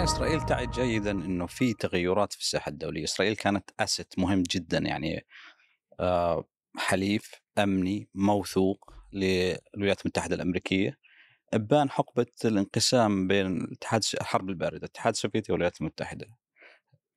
الحقيقة إسرائيل تعي جيدا إنه في تغيرات في الساحة الدولية، إسرائيل كانت أسيت مهم جدا يعني آه، حليف أمني موثوق للولايات المتحدة الأمريكية أبان حقبة الانقسام بين الاتحاد الحرب الباردة، الاتحاد السوفيتي والولايات المتحدة.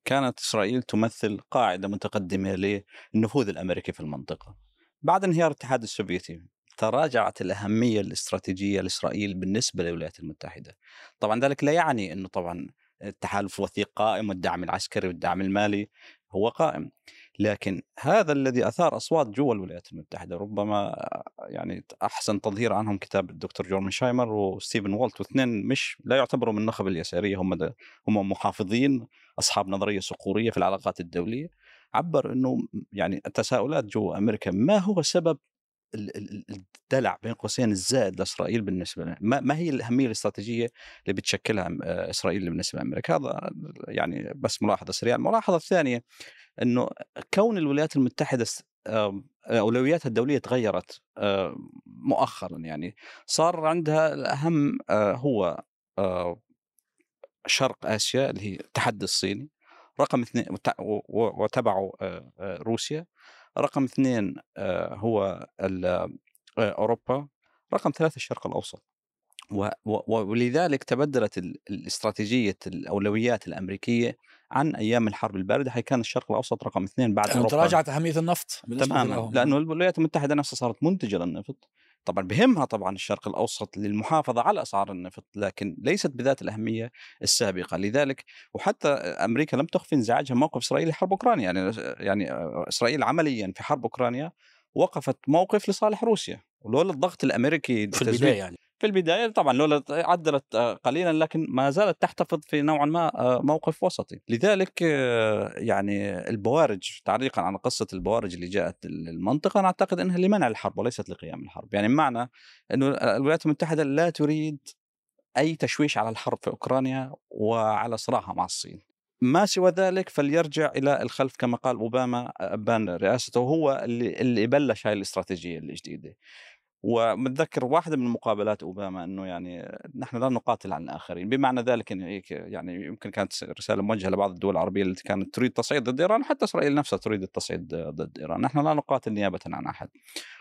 كانت إسرائيل تمثل قاعدة متقدمة للنفوذ الأمريكي في المنطقة. بعد انهيار الاتحاد السوفيتي تراجعت الأهمية الاستراتيجية لإسرائيل بالنسبة للولايات المتحدة. طبعا ذلك لا يعني أنه طبعا التحالف الوثيق قائم والدعم العسكري والدعم المالي هو قائم. لكن هذا الذي أثار أصوات جوا الولايات المتحدة ربما يعني أحسن تظهير عنهم كتاب الدكتور جورمن شايمر وستيفن والت واثنين مش لا يعتبروا من النخب اليسارية هم هم محافظين أصحاب نظرية صقوريه في العلاقات الدولية. عبر إنه يعني التساؤلات جوا أمريكا ما هو سبب الدلع بين قوسين الزائد لإسرائيل بالنسبة لنا ما, هي الأهمية الاستراتيجية اللي بتشكلها آه، إسرائيل بالنسبة لأمريكا؟ هذا يعني بس ملاحظة سريعة. الملاحظة الثانية إنه كون الولايات المتحدة أولوياتها الدولية تغيرت مؤخرا يعني صار عندها الأهم آه، هو آه، شرق آسيا اللي هي التحدي الصيني رقم اثنين وتبعه روسيا. رقم اثنين آه، هو آه، أوروبا رقم ثلاثة الشرق الأوسط. ولذلك تبدلت الاستراتيجية الأولويات الأمريكية عن أيام الحرب الباردة حيث كان الشرق الأوسط رقم اثنين بعد يعني أوروبا. تراجعت أهمية النفط تماما لأنه الولايات المتحدة نفسها صارت منتجة للنفط. طبعا بهمها طبعا الشرق الأوسط للمحافظة على أسعار النفط لكن ليست بذات الأهمية السابقة. لذلك وحتى أمريكا لم تخفي انزعاجها موقف إسرائيل لحرب أوكرانيا يعني يعني إسرائيل عمليا في حرب أوكرانيا وقفت موقف لصالح روسيا ولولا الضغط الأمريكي في البداية يعني. في البداية طبعا لولا عدلت آه، قليلا لكن ما زالت تحتفظ في نوعا ما آه، موقف وسطي. لذلك آه، يعني البوارج تعليقا على قصة البوارج اللي جاءت المنطقة أنا أعتقد إنها لمنع الحرب وليست لقيام الحرب. يعني معنى إنه الولايات المتحدة لا تريد أي تشويش على الحرب في أوكرانيا وعلى صراعها مع الصين. ما سوى ذلك فليرجع إلى الخلف كما قال أوباما ابان رئاسته هو اللي اللي بلش هاي الاستراتيجية الجديدة. ومتذكر واحدة من مقابلات أوباما إنه يعني نحن لا نقاتل عن الآخرين بمعنى ذلك إنه يعني يمكن كانت رسالة موجهة لبعض الدول العربية التي كانت تريد تصعيد ضد إيران حتى إسرائيل نفسها تريد التصعيد ضد إيران. نحن لا نقاتل نيابه عن أحد.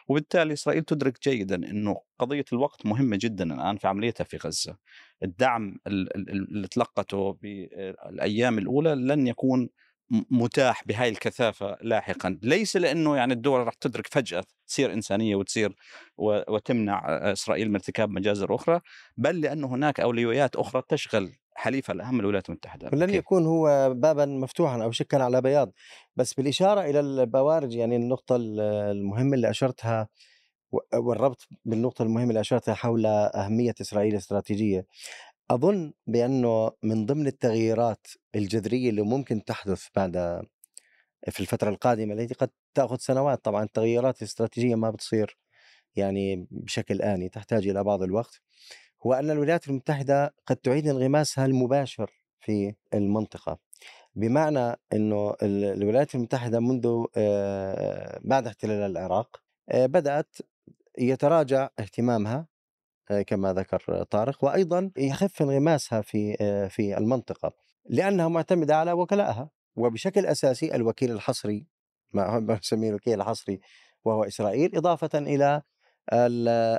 وبالتالي إسرائيل تدرك جيدا إنه قضية الوقت مهمة جدا الآن في عمليتها في غزة. الدعم اللي تلقته بالأيام الأولى لن يكون متاح بهاي الكثافة لاحقا. ليس لأنه يعني الدول راح تدرك فجأة تصير إنسانية وتصير وتمنع إسرائيل من ارتكاب مجازر أخرى بل لأنه هناك أولويات أخرى تشغل حليفها الأهم الولايات المتحدة. لن يكون هو بابا مفتوحا أو شكا على بياض. بس بالإشارة إلى البوارج يعني النقطة المهمة اللي أشرتها والربط بالنقطة المهمة اللي أشرتها حول أهمية إسرائيل الاستراتيجية أظن بأنه من ضمن التغييرات الجذرية اللي ممكن تحدث بعد في الفترة القادمة التي قد تأخذ سنوات. طبعا التغييرات الاستراتيجية ما بتصير يعني بشكل آني تحتاج إلى بعض الوقت. هو أن الولايات المتحدة قد تعيد انغماسها المباشر في المنطقة. بمعنى أنه الولايات المتحدة منذ بعد احتلال العراق بدأت يتراجع اهتمامها آه، كما ذكر طارق وأيضا يخف انغماسها في آه، في المنطقة لأنها معتمدة على وكلائها وبشكل أساسي الوكيل الحصري ما نسميه الوكيل الحصري وهو إسرائيل إضافة إلى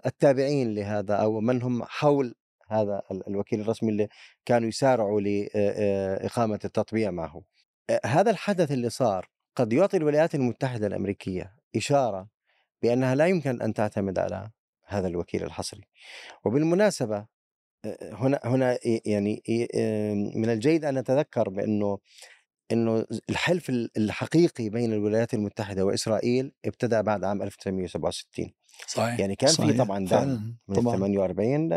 التابعين لهذا أو من هم حول هذا الوكيل الرسمي اللي كانوا يسارعوا لاقامه التطبيع معه. هذا الحدث اللي صار قد يعطي الولايات المتحدة الأمريكية إشارة بأنها لا يمكن أن تعتمد على هذا الوكيل الحصري وبالمناسبة هنا هنا يعني من الجيد أن نتذكر بأنه إنه الحلف الحقيقي بين الولايات المتحدة وإسرائيل ابتدى بعد عام 1967 صحيح يعني كان صحيح. في طبعا دعم من طبعا. 48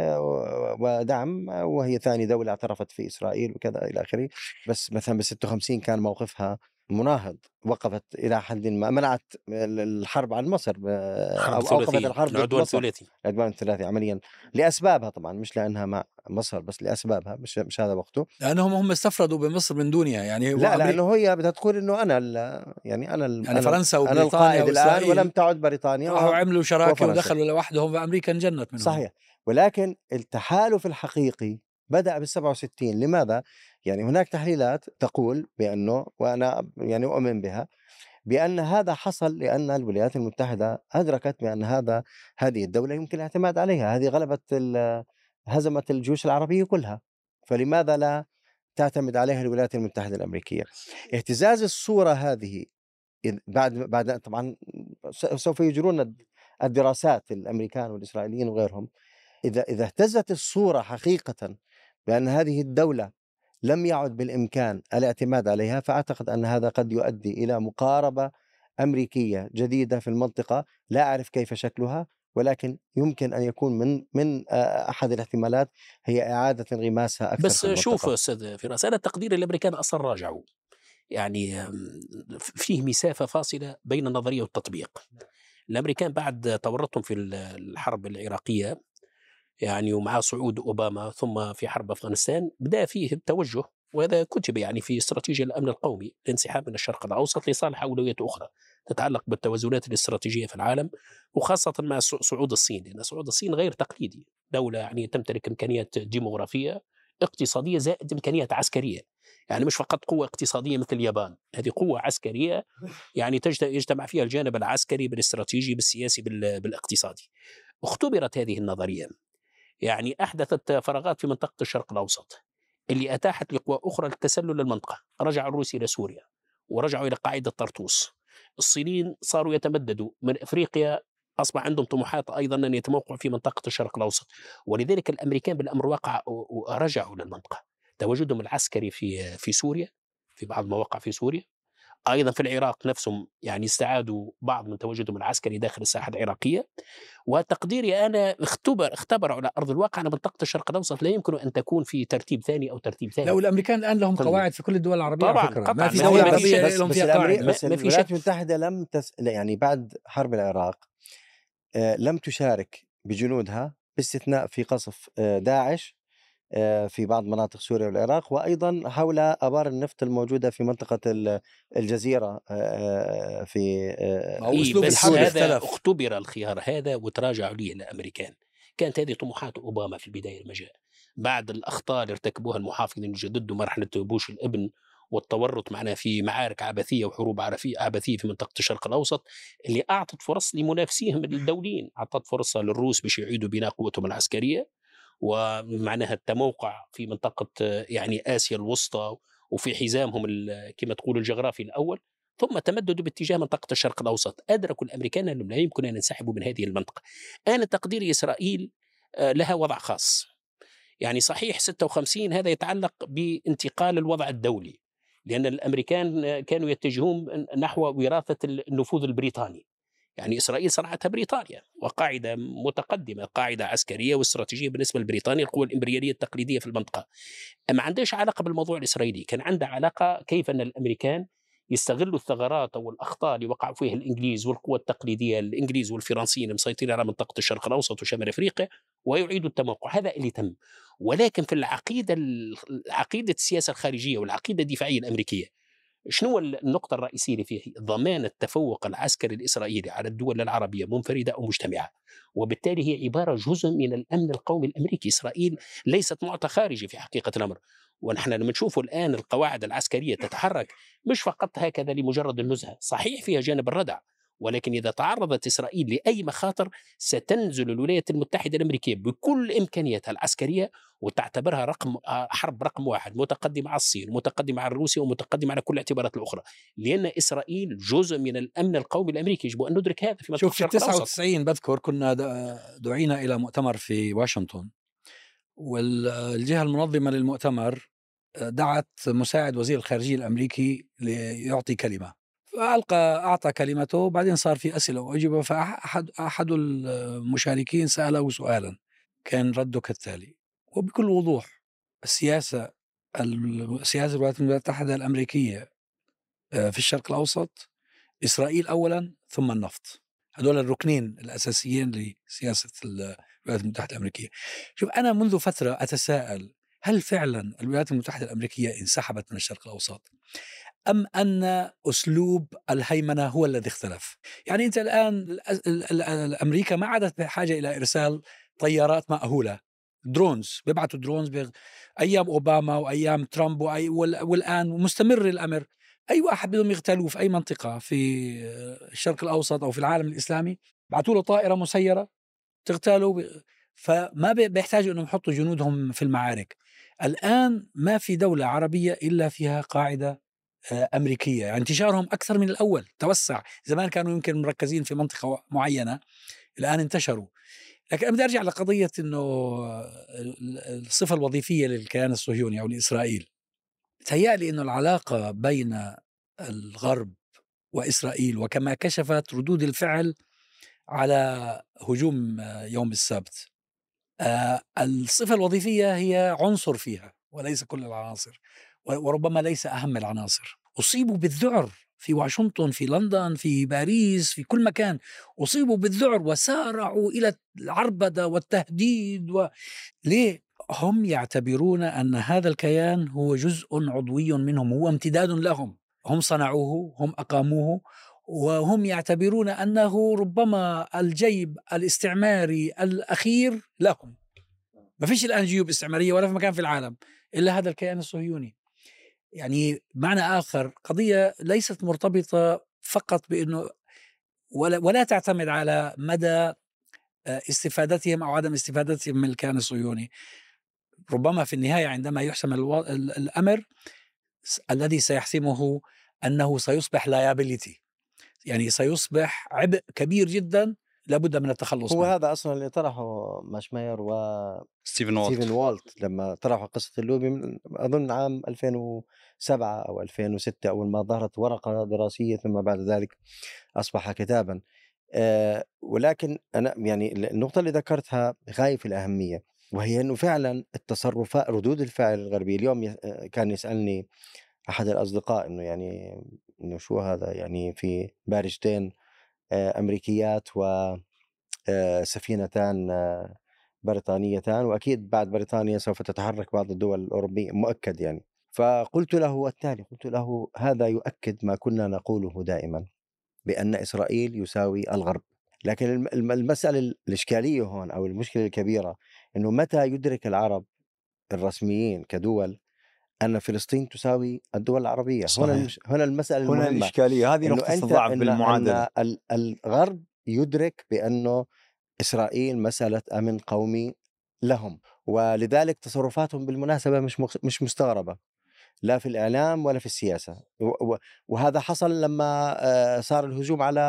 ودعم وهي ثاني دولة اعترفت في إسرائيل وكذا إلى آخره بس مثلا ب 56 كان موقفها مناهض وقفت إلى حد ما منعت الحرب عن مصر أو أوقفت الحرب العدوان الثلاثي. العدوان الثلاثي عمليا لأسبابها طبعا مش لأنها مع مصر بس لأسبابها مش مش هذا وقته. لأنهم هم استفردوا بمصر من دونها يعني لا لأنه هي بدها تقول إنه أنا يعني أنا يعني فرنسا وبريطانيا أنا الآن ولم تعد بريطانيا راحوا عملوا شراكة ودخلوا لوحدهم وأمريكا انجنت منهم. صحيح ولكن التحالف الحقيقي بدأ بال 67 لماذا؟ يعني هناك تحليلات تقول بأنه وأنا يعني أؤمن بها بأن هذا حصل لأن الولايات المتحدة أدركت بأن هذا هذه الدولة يمكن الاعتماد عليها هذه غلبت هزمت الجيوش العربية كلها. فلماذا لا تعتمد عليها الولايات المتحدة الأمريكية؟ اهتزاز الصورة هذه بعد بعد طبعا سوف يجرون الدراسات الأمريكان والإسرائيليين وغيرهم. إذا إذا اهتزت الصورة حقيقه بأن هذه الدولة لم يعد بالإمكان الاعتماد عليها فأعتقد أن هذا قد يؤدي إلى مقاربة أمريكية جديدة في المنطقة. لا أعرف كيف شكلها ولكن يمكن أن يكون من من أحد الاحتمالات هي إعادة انغماسها أكثر بس شوف أستاذ فراس أنا تقدير الأمريكان أصلا راجعوا يعني فيه مسافة فاصلة بين النظرية والتطبيق. الأمريكان بعد تورطهم في الحرب العراقية يعني ومع صعود أوباما ثم في حرب أفغانستان بدأ فيه التوجه وهذا كتب يعني في استراتيجية الأمن القومي الانسحاب من الشرق الأوسط لصالح أولويات أخرى تتعلق بالتوازنات الاستراتيجية في العالم وخاصة مع صعود الصين لأن صعود الصين غير تقليدي دولة يعني تمتلك إمكانيات ديموغرافية اقتصادية زائد إمكانيات عسكرية يعني مش فقط قوة اقتصادية مثل اليابان هذه قوة عسكرية يعني يجتمع فيها الجانب العسكري بالاستراتيجي بالسياسي بالاقتصادي. اختبرت هذه النظرية يعني أحدثت فراغات في منطقة الشرق الأوسط اللي أتاحت لقوى أخرى للتسلل للمنطقة رجع الروس إلى سوريا ورجعوا إلى قاعدة طرطوس. الصينيين صاروا يتمددوا من أفريقيا أصبح عندهم طموحات أيضا أن يتموقعوا في منطقة الشرق الأوسط ولذلك الأمريكان بالأمر الواقع رجعوا للمنطقة. تواجدهم العسكري في في سوريا في بعض المواقع في سوريا أيضا في العراق نفسهم يعني استعادوا بعض من تواجدهم العسكري داخل الساحة العراقية وتقديري أنا اختبر اختبر على أرض الواقع أن منطقة الشرق الأوسط لا يمكن أن تكون في ترتيب ثاني أو ترتيب ثاني لو الأمريكان الآن لهم قواعد في كل الدول العربية طبعا قطعا. ما في دولة عربية لهم فيها قواعد بس الولايات المتحدة لم تس... يعني بعد حرب العراق آه لم تشارك بجنودها باستثناء في قصف آه داعش في بعض مناطق سوريا والعراق وأيضا حول آبار النفط الموجودة في منطقة الجزيرة آه، في إيه بس هذا اختبر الخيار هذا وتراجعوا ليه الامريكان كانت هذه طموحات أوباما في البداية لما جاء بعد الأخطاء اللي ارتكبوها المحافظين يجددوا مرحلة بوش الإبن والتورط معنا في معارك عبثية وحروب عبثية في منطقة الشرق الأوسط اللي أعطت فرص لمنافسيهم الدوليين، أعطت فرصة للروس باش يعيدوا بناء قوتهم العسكرية. ومعناها التموقع في منطقة يعني آسيا الوسطى وفي حزامهم كما تقول الجغرافي الأول ثم تمددوا باتجاه منطقة الشرق الأوسط. أدركوا الأمريكان أنهم لا يمكن أن ينسحبوا من هذه المنطقة. أنا تقدير إسرائيل آه، لها وضع خاص. يعني صحيح 56 هذا يتعلق بانتقال الوضع الدولي لأن الأمريكان كانوا يتجهون نحو وراثة النفوذ البريطاني. يعني إسرائيل صنعتها بريطانيا وقاعدة متقدمة قاعدة عسكرية واستراتيجية بالنسبة لبريطانيا القوى الإمبريالية التقليدية في المنطقة. ما عندهاش علاقة بالموضوع الإسرائيلي كان عندها علاقة كيف أن الأمريكان يستغلوا الثغرات أو الأخطاء اللي وقعوا فيها الإنجليز والقوى التقليدية الإنجليز والفرنسيين المسيطرين على منطقة الشرق الأوسط وشمال أفريقيا ويعيدوا التموقع. هذا اللي تم. ولكن في العقيدة عقيدة السياسة الخارجية والعقيدة الدفاعية الأمريكية شنو النقطة الرئيسية اللي فيه؟ ضمان التفوق العسكري الإسرائيلي على الدول العربية منفردة أو مجتمعة. وبالتالي هي عبارة جزء من الأمن القومي الأمريكي. إسرائيل ليست معطى خارجي في حقيقة الأمر. ونحن لما نشوف الآن القواعد العسكرية تتحرك مش فقط هكذا لمجرد النزهة صحيح فيها جانب الردع. ولكن إذا تعرضت إسرائيل لأي مخاطر ستنزل الولايات المتحدة الأمريكية بكل إمكانياتها العسكرية وتعتبرها رقم آه، حرب رقم واحد متقدمة على الصين متقدمة على روسيا ومتقدمة على كل الاعتبارات الأخرى. لأن إسرائيل جزء من الأمن القومي الأمريكي يجب أن ندرك هذا في شوف في 99 بذكر كنا دعينا إلى مؤتمر في واشنطن والجهة المنظمة للمؤتمر آه، دعت مساعد وزير الخارجية الأمريكي ليعطي كلمة. فألقى أعطى كلمته بعدين صار في أسئلة وأجوبة فأحد أحد المشاركين سأله سؤالا كان رده كالتالي وبكل وضوح السياسة السياسة الولايات المتحدة الأمريكية آه، في الشرق الأوسط إسرائيل أولا ثم النفط. هذول الركنين الأساسيين لسياسة الولايات المتحدة الأمريكية. شوف أنا منذ فترة أتساءل هل فعلا الولايات المتحدة الأمريكية انسحبت من الشرق الأوسط؟ أم أن أسلوب الهيمنة هو الذي اختلف؟ يعني أنت الآن أمريكا ما عادت بحاجة إلى إرسال طيارات مأهولة. drones بيبعتوا drones بيغ... أيام أوباما وأيام ترامب وأي... والآن مستمر الأمر. أي واحد بدهم يغتالوه في أي منطقة؟ في الشرق الأوسط أو في العالم الإسلامي؟ بعثوا له طائرة مسيرة تغتاله فما بيحتاجوا إنهم يحطوا جنودهم في المعارك. الآن ما في دولة عربية إلا فيها قاعدة آه، أمريكية. يعني انتشارهم أكثر من الأول. توسع. زمان كانوا يمكن مركزين في منطقة معينة. الآن انتشروا. لكن بدي أرجع لقضية إنه الصفة الوظيفية للكيان الصهيوني أو لإسرائيل. تهيألي إنه العلاقة بين الغرب وإسرائيل وكما كشفت ردود الفعل على هجوم يوم السبت. آه، الصفة الوظيفية هي عنصر فيها وليس كل العناصر. وربما ليس أهم العناصر. أصيبوا بالذعر في واشنطن في لندن في باريس في كل مكان. أصيبوا بالذعر وسارعوا إلى العربدة والتهديد و... ليه؟ هم يعتبرون أن هذا الكيان هو جزء عضوي منهم هو امتداد لهم. هم صنعوه هم أقاموه وهم يعتبرون أنه ربما الجيب الاستعماري الأخير لهم. ما فيش الآن جيوب استعمارية ولا في مكان في العالم إلا هذا الكيان الصهيوني. يعني معنى آخر قضية ليست مرتبطة فقط بإنه ولا ولا تعتمد على مدى آه، استفادتهم أو عدم استفادتهم من الكيان الصهيوني. ربما في النهاية عندما يحسم الأمر الذي سيحسمه أنه سيصبح liability يعني سيصبح عبء كبير جدا لابد من التخلص هو منه. هذا أصلا اللي طرحه ميرشايمر و ستيفن والت. ستيفن والت لما طرحوا قصة اللوبي من أظن عام 2007 أو 2006 أول ما ظهرت ورقة دراسية ثم بعد ذلك أصبح كتابا. أه ولكن أنا يعني النقطة اللي ذكرتها غاية في الأهمية وهي إنه فعلا التصرفات ردود الفعل الغربية. اليوم كان يسألني أحد الأصدقاء إنه يعني إنه شو هذا يعني في بارجتين أمريكيات وسفينتان بريطانيتان وأكيد بعد بريطانيا سوف تتحرك بعض الدول الأوروبية مؤكد يعني. فقلت له التالي قلت له هذا يؤكد ما كنا نقوله دائما بأن إسرائيل يساوي الغرب. لكن المسألة الإشكالية هون أو المشكلة الكبيرة إنه متى يدرك العرب الرسميين كدول أن فلسطين تساوي الدول العربية. صحيح. هنا هنا المسألة المهمة. هنا الإشكالية. هذه نقطة الضعف بالمعادلة. إن الغرب يدرك بأنه إسرائيل مسألة أمن قومي لهم ولذلك تصرفاتهم بالمناسبة مش مش مستغربة لا في الإعلام ولا في السياسة. وهذا حصل لما آه، صار الهجوم على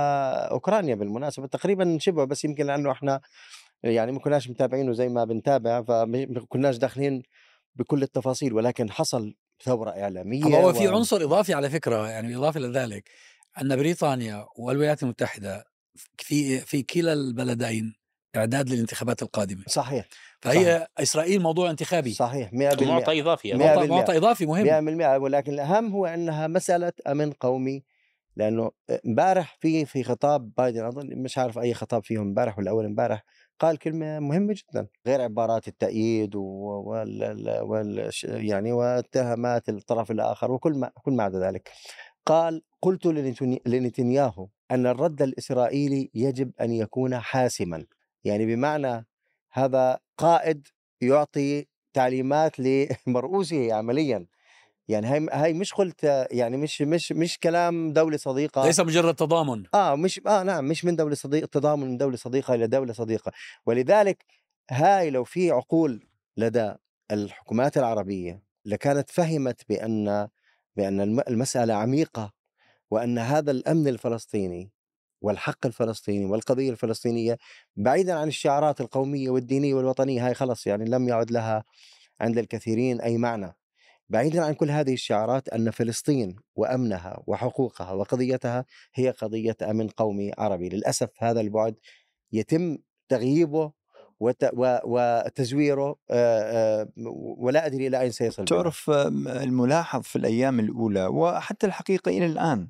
أوكرانيا بالمناسبة. تقريبا شبه بس يمكن لأنه إحنا يعني ما كناش متابعينه زي ما بنتابع فما كناش داخلين بكل التفاصيل ولكن حصل ثورة إعلامية هو و... في عنصر إضافي على فكرة يعني اضافه لذلك أن بريطانيا والولايات المتحدة في في كلا البلدين إعداد للانتخابات القادمة. صحيح فهي صحيح. إسرائيل موضوع انتخابي. صحيح 100% معطى إضافي معطى إضافي مهم. 100% ولكن الأهم هو أنها مسألة أمن قومي لأنه امبارح في في خطاب بايدن أظن مش عارف أي خطاب فيهم امبارح ولا أول امبارح قال كلمة مهمة جدا. غير عبارات التأييد وال, وال يعني واتهامات الطرف الآخر وكل ما كل ما عدا ذلك. قال قلت لنتنياهو أن الرد الإسرائيلي يجب أن يكون حاسما. يعني بمعنى هذا قائد يعطي تعليمات لمرؤوسه عمليا. يعني هاي هاي مش قلت يعني مش مش مش كلام دولة صديقة. ليس مجرد تضامن. آه مش آه نعم مش من دولة صديقه تضامن من دولة صديقة إلى دولة صديقة. ولذلك هاي لو في عقول لدى الحكومات العربية لكانت فهمت بأن بأن المسألة عميقة وأن هذا الأمن الفلسطيني والحق الفلسطيني والقضية الفلسطينية بعيدا عن الشعارات القومية والدينية والوطنية هاي خلص يعني لم يعد لها عند الكثيرين أي معنى. بعيدا عن كل هذه الشعارات أن فلسطين وأمنها وحقوقها وقضيتها هي قضية أمن قومي عربي، للأسف هذا البعد يتم تغييبه وتزويره ولا أدري إلى أين سيصل تعرف الملاحظ في الأيام الأولى وحتى الحقيقة إلى الآن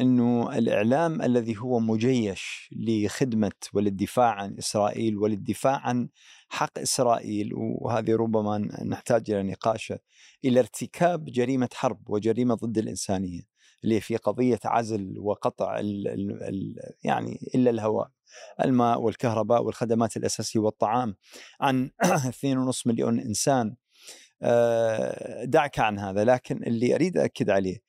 إنه الإعلام الذي هو مجيش لخدمة وللدفاع عن إسرائيل وللدفاع عن حق إسرائيل وهذه ربما نحتاج إلى نقاشه إلى ارتكاب جريمة حرب وجريمة ضد الإنسانية اللي في قضية عزل وقطع ال ال ال يعني إلا الهواء الماء والكهرباء والخدمات الأساسية والطعام عن 2.5 مليون إنسان. آه، دعك عن هذا لكن اللي أريد أكد عليه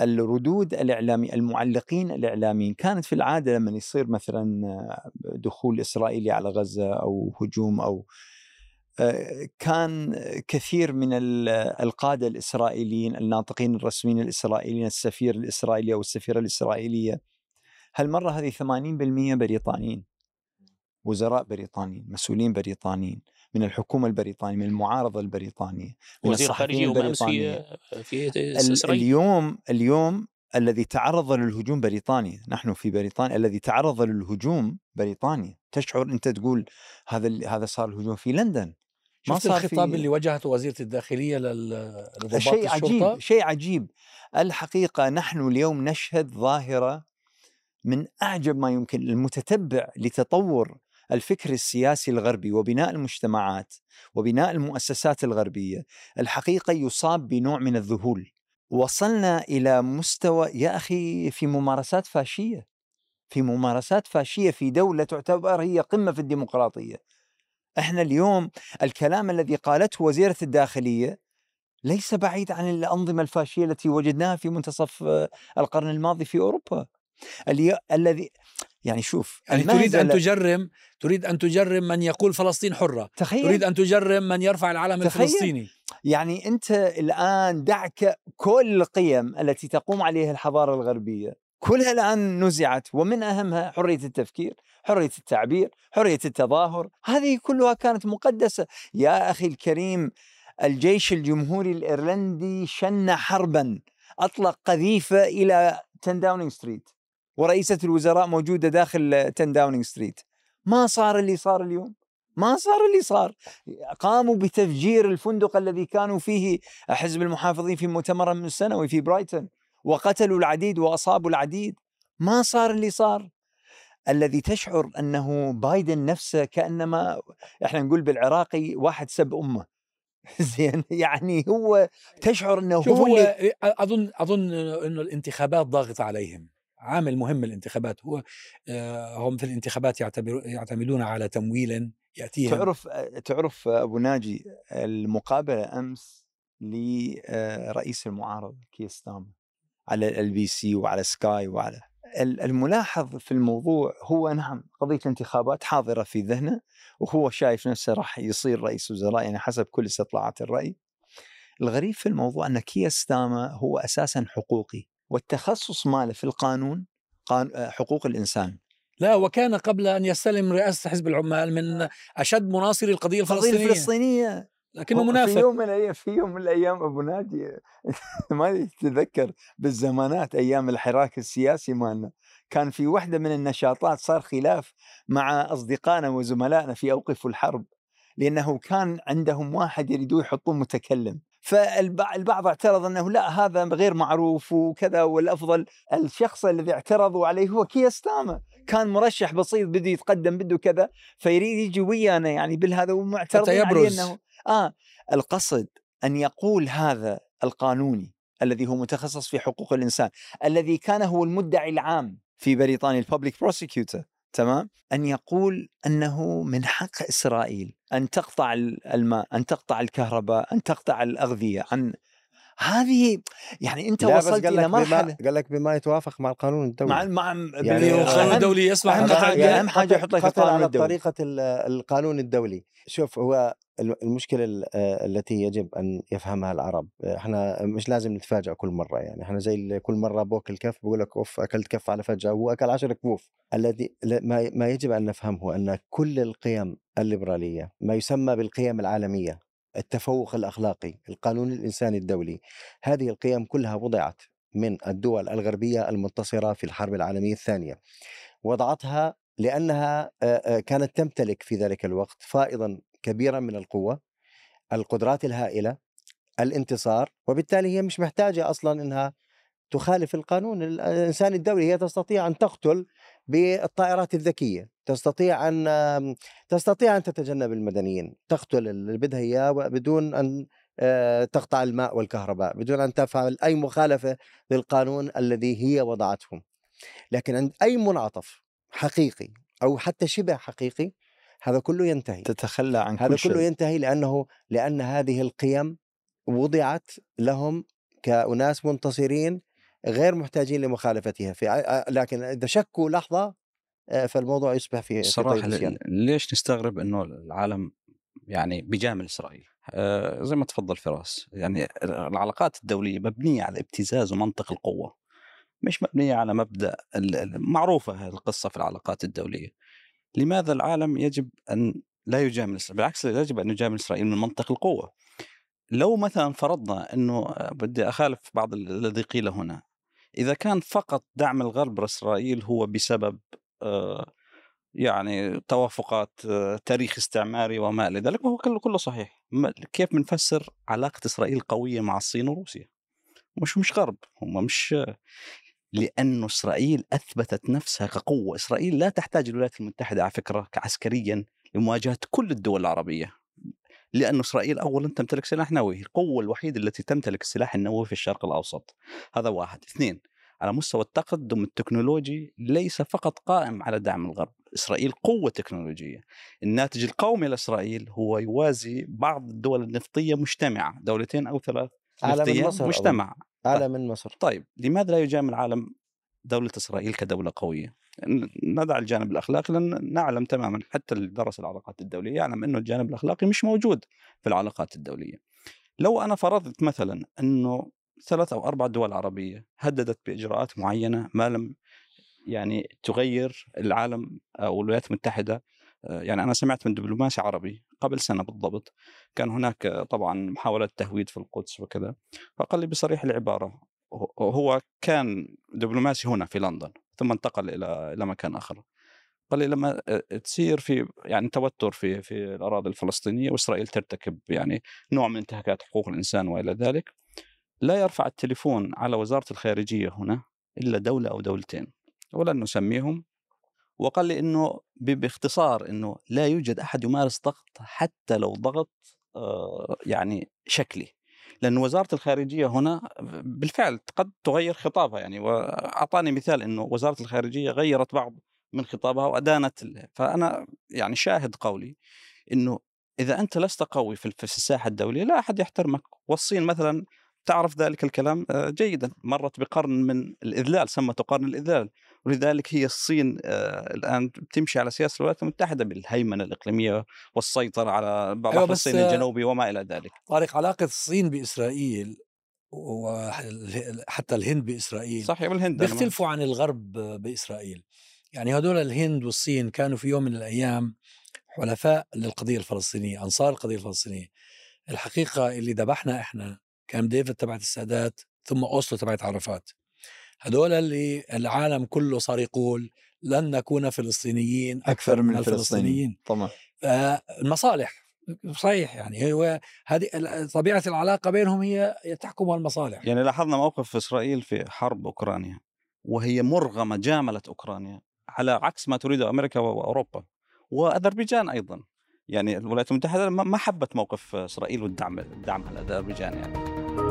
الردود الإعلامي المعلقين الإعلاميين. كانت في العادة لما يصير مثلا دخول إسرائيلي على غزة أو هجوم أو كان كثير من القادة الإسرائيليين الناطقين الرسميين الإسرائيليين السفير الإسرائيلي أو السفيرة الإسرائيلية. هالمرة هذه 80% بريطانيين. وزراء بريطانيين مسؤولين بريطانيين. من الحكومة البريطانية من المعارضة البريطانية من وزير خارجيه وامس في في إسرائيل. اليوم اليوم الذي تعرض للهجوم بريطانيا نحن في بريطانيا الذي تعرض للهجوم بريطانيا. تشعر أنت تقول هذا هذا صار الهجوم في لندن. ما صار الخطاب في... اللي وجهته وزيرة الداخلية للضباط شيء عجيب شيء عجيب. الحقيقة نحن اليوم نشهد ظاهرة من أعجب ما يمكن المتتبع لتطور الفكر السياسي الغربي وبناء المجتمعات وبناء المؤسسات الغربية الحقيقة يصاب بنوع من الذهول. وصلنا إلى مستوى يا أخي في ممارسات فاشية. في ممارسات فاشية في دولة تعتبر هي قمة في الديمقراطية. إحنا اليوم الكلام الذي قالته وزيرة الداخلية ليس بعيد عن الأنظمة الفاشية التي وجدناها في منتصف القرن الماضي في أوروبا. الذي يعني شوف يعني تريد أن تجرم تريد أن تجرم من يقول فلسطين حرة. تخيل. تريد أن تجرم من يرفع العلم تخيل. الفلسطيني. يعني أنت الآن دعك كل القيم التي تقوم عليها الحضارة الغربية. كلها الآن نزعت ومن أهمها حرية التفكير حرية التعبير حرية التظاهر. هذه كلها كانت مقدسة. يا أخي الكريم الجيش الجمهوري الإيرلندي شن حربا. أطلق قذيفة إلى 10 داونينج ستريت ورئيسة الوزراء موجودة داخل 10 داونينج ستريت ما صار اللي صار اليوم؟ ما صار اللي صار. قاموا بتفجير الفندق الذي كانوا فيه حزب المحافظين في مؤتمرهم السنوي في برايتون وقتلوا العديد وأصابوا العديد. ما صار اللي صار. الذي تشعر أنه بايدن نفسه كأنما إحنا نقول بالعراقي واحد سب أمه. زين يعني هو تشعر إنه هو, هو أظن أظن إنه الانتخابات ضاغطه عليهم. عامل مهم الانتخابات هو هم في الانتخابات يعتمدون على تمويل يأتيهم. تعرف تعرف أبو ناجي المقابلة أمس لرئيس المعارضة كير ستارمر على LBC وعلى سكاي وعلى الملاحظ في الموضوع هو نعم قضية الانتخابات حاضرة في ذهنه وهو شايف نفسه راح يصير رئيس وزراء يعني حسب كل استطلاعات الرأي. الغريب في الموضوع أن كيستاما هو أساسا حقوقي. والتخصص ماله في القانون آه، حقوق الإنسان؟ لا وكان قبل أن يستلم رئاسة حزب العمال من أشد مناصري القضية الفلسطينية. القضية الفلسطينية! لكنه منافق في يوم من الأيام في يوم من الأيام أبو نادي ما تتذكر بالزمانات أيام الحراك السياسي مالنا. كان في واحدة من النشاطات صار خلاف مع أصدقائنا وزملائنا في أوقف الحرب لأنه كان عندهم واحد يريدوا يحطون متكلم. فالبعض اعترض إنه لا هذا غير معروف وكذا والأفضل الشخص الذي اعترضوا عليه هو كير ستارمر. كان مرشح بسيط بده يتقدم بده كذا فيريد يجي ويانا يعني بالهذا ومعترض عليه إنه آه. القصد أن يقول هذا القانوني الذي هو متخصص في حقوق الإنسان الذي كان هو المدعي العام في بريطانيا ال public prosecutor تمام؟ أن يقول أنه من حق إسرائيل أن تقطع الماء أن تقطع الكهرباء أن تقطع الأغذية عن هذه يعني أنت وصلت إلى مرحلة قال لك بما يتوافق مع القانون الدولي. مع مع يعني القانون الدولي يسمح أهم حاجة أهم حاجة يحط لك القانون على الدولي. طريقة القانون الدولي. شوف هو المشكلة التي يجب أن يفهمها العرب. إحنا مش لازم نتفاجئ كل مرة يعني. إحنا زي كل مرة بوكل كف بقول لك أوف أكلت كف على فجأة هو أكل عشر كفوف. الذي ما يجب أن نفهمه أن كل القيم الليبرالية ما يسمى بالقيم العالمية التفوق الأخلاقي، القانون الإنساني الدولي، هذه القيم كلها وضعت من الدول الغربية المنتصرة في الحرب العالمية الثانية. وضعتها لأنها كانت تمتلك في ذلك الوقت فائضا كبيرا من القوة، القدرات الهائلة، الانتصار، وبالتالي هي مش محتاجة أصلا إنها تخالف القانون الإنساني الدولي، هي تستطيع أن تقتل بالطائرات الذكية. تستطيع أن تستطيع أن تتجنب المدنيين. تقتل اللي بدها إياه بدون أن آه، تقطع الماء والكهرباء. بدون أن تفعل أي مخالفة للقانون الذي هي وضعته. لكن عند أي منعطف حقيقي أو حتى شبه حقيقي هذا كله ينتهي. تتخلى عن هذا كل كله شيء. ينتهي لأنه لأن هذه القيم وضعت لهم كأناس منتصرين غير محتاجين لمخالفتها في لكن إذا شكوا لحظة آه، فالموضوع يصبح في في صراحة طيب السيان. ل- ليش نستغرب إنه العالم يعني بيجامل إسرائيل آه زي ما تفضل فراس يعني العلاقات الدولية مبنية على ابتزاز ومنطق القوة مش مبنية على مبدأ معروفة هذه القصة في العلاقات الدولية لماذا العالم يجب أن لا يجامل إسرائيل؟ بالعكس يجب أن يجامل إسرائيل من منطق القوة لو مثلا فرضنا إنه آه، بدي أخالف بعض ال- الذي قيل هنا إذا كان فقط دعم الغرب لاسرائيل هو بسبب آه، يعني توافقات آه، تاريخ استعماري وما إلى ذلك وهو كله كله صحيح. كيف بنفسر علاقة إسرائيل قوية مع الصين وروسيا؟ مش مش غرب هم مش لأنه إسرائيل أثبتت نفسها كقوة. إسرائيل لا تحتاج الولايات المتحدة على فكرة عسكريا لمواجهة كل الدول العربية. لأن إسرائيل أولا تمتلك سلاح نووي القوة الوحيدة التي تمتلك السلاح النووي في الشرق الأوسط. هذا واحد. اثنين على مستوى التقدم التكنولوجي ليس فقط قائم على دعم الغرب. إسرائيل قوة تكنولوجية. الناتج القومي لإسرائيل هو يوازي بعض الدول النفطية مجتمعة. دولتين أو ثلاث أعلى من مصر. مجتمع أعلى من مصر. طيب لماذا لا يجامل العالم دولة إسرائيل كدولة قوية. ن- ندع الجانب الأخلاقي لأن نعلم تماما حتى اللي درس العلاقات الدولية يعلم أنه الجانب الأخلاقي مش موجود في العلاقات الدولية. لو أنا فرضت مثلا أنه ثلاث أو أربع دول عربية هددت بإجراءات معينة ما لم يعني تغير العالم أو الولايات المتحدة آه، يعني أنا سمعت من دبلوماسي عربي قبل سنة بالضبط كان هناك طبعا محاولة تهويد في القدس وكذا فقال لي بصريح العبارة هو- كان دبلوماسي هنا في لندن ثم انتقل إلى إلى مكان آخر. قال لي لما تصير في يعني توتر في في الأراضي الفلسطينية وإسرائيل ترتكب يعني نوع من انتهاكات حقوق الإنسان وإلى ذلك لا يرفع التليفون على وزارة الخارجية هنا إلا دولة أو دولتين ولن نسميهم. وقال لي إنه باختصار إنه لا يوجد أحد يمارس ضغط حتى لو ضغط آه، يعني شكلي. لأن وزارة الخارجية هنا بالفعل قد تغير خطابها يعني وأعطاني مثال أنه وزارة الخارجية غيرت بعض من خطابها وأدانت فأنا يعني شاهد قولي أنه إذا أنت لست قوي في في الساحة الدولية لا أحد يحترمك. والصين مثلا تعرف ذلك الكلام آه، جيدا. مرت بقرن من الإذلال سمته قرن الإذلال. ولذلك هي الصين آه، الآن بتمشي على سياسة الولايات المتحدة بالهيمنة الإقليمية والسيطرة على بحر أيوة الصين الجنوبي وما إلى ذلك. طارق علاقة الصين بإسرائيل وحتى الهند بإسرائيل صحيح ما- بيختلفوا عن الغرب بإسرائيل. يعني هدول الهند والصين كانوا في يوم من الأيام حلفاء للقضية الفلسطينية أنصار القضية الفلسطينية. الحقيقة اللي ذبحنا إحنا كان ديفيد تبعت السادات ثم أوسلو تبعت عرفات. هدول اللي العالم كله صار يقول لن نكون فلسطينيين أكثر من الفلسطينيين. طبعا. فالمصالح صحيح يعني هو هذه طبيعة العلاقة بينهم هي تحكمها المصالح. يعني لاحظنا موقف إسرائيل في حرب أوكرانيا وهي مرغمة جاملت أوكرانيا على عكس ما تريده أمريكا وأوروبا وأذربيجان أيضا. يعني الولايات المتحدة ما ما حبت موقف إسرائيل والدعم الدعم على أذربيجان يعني.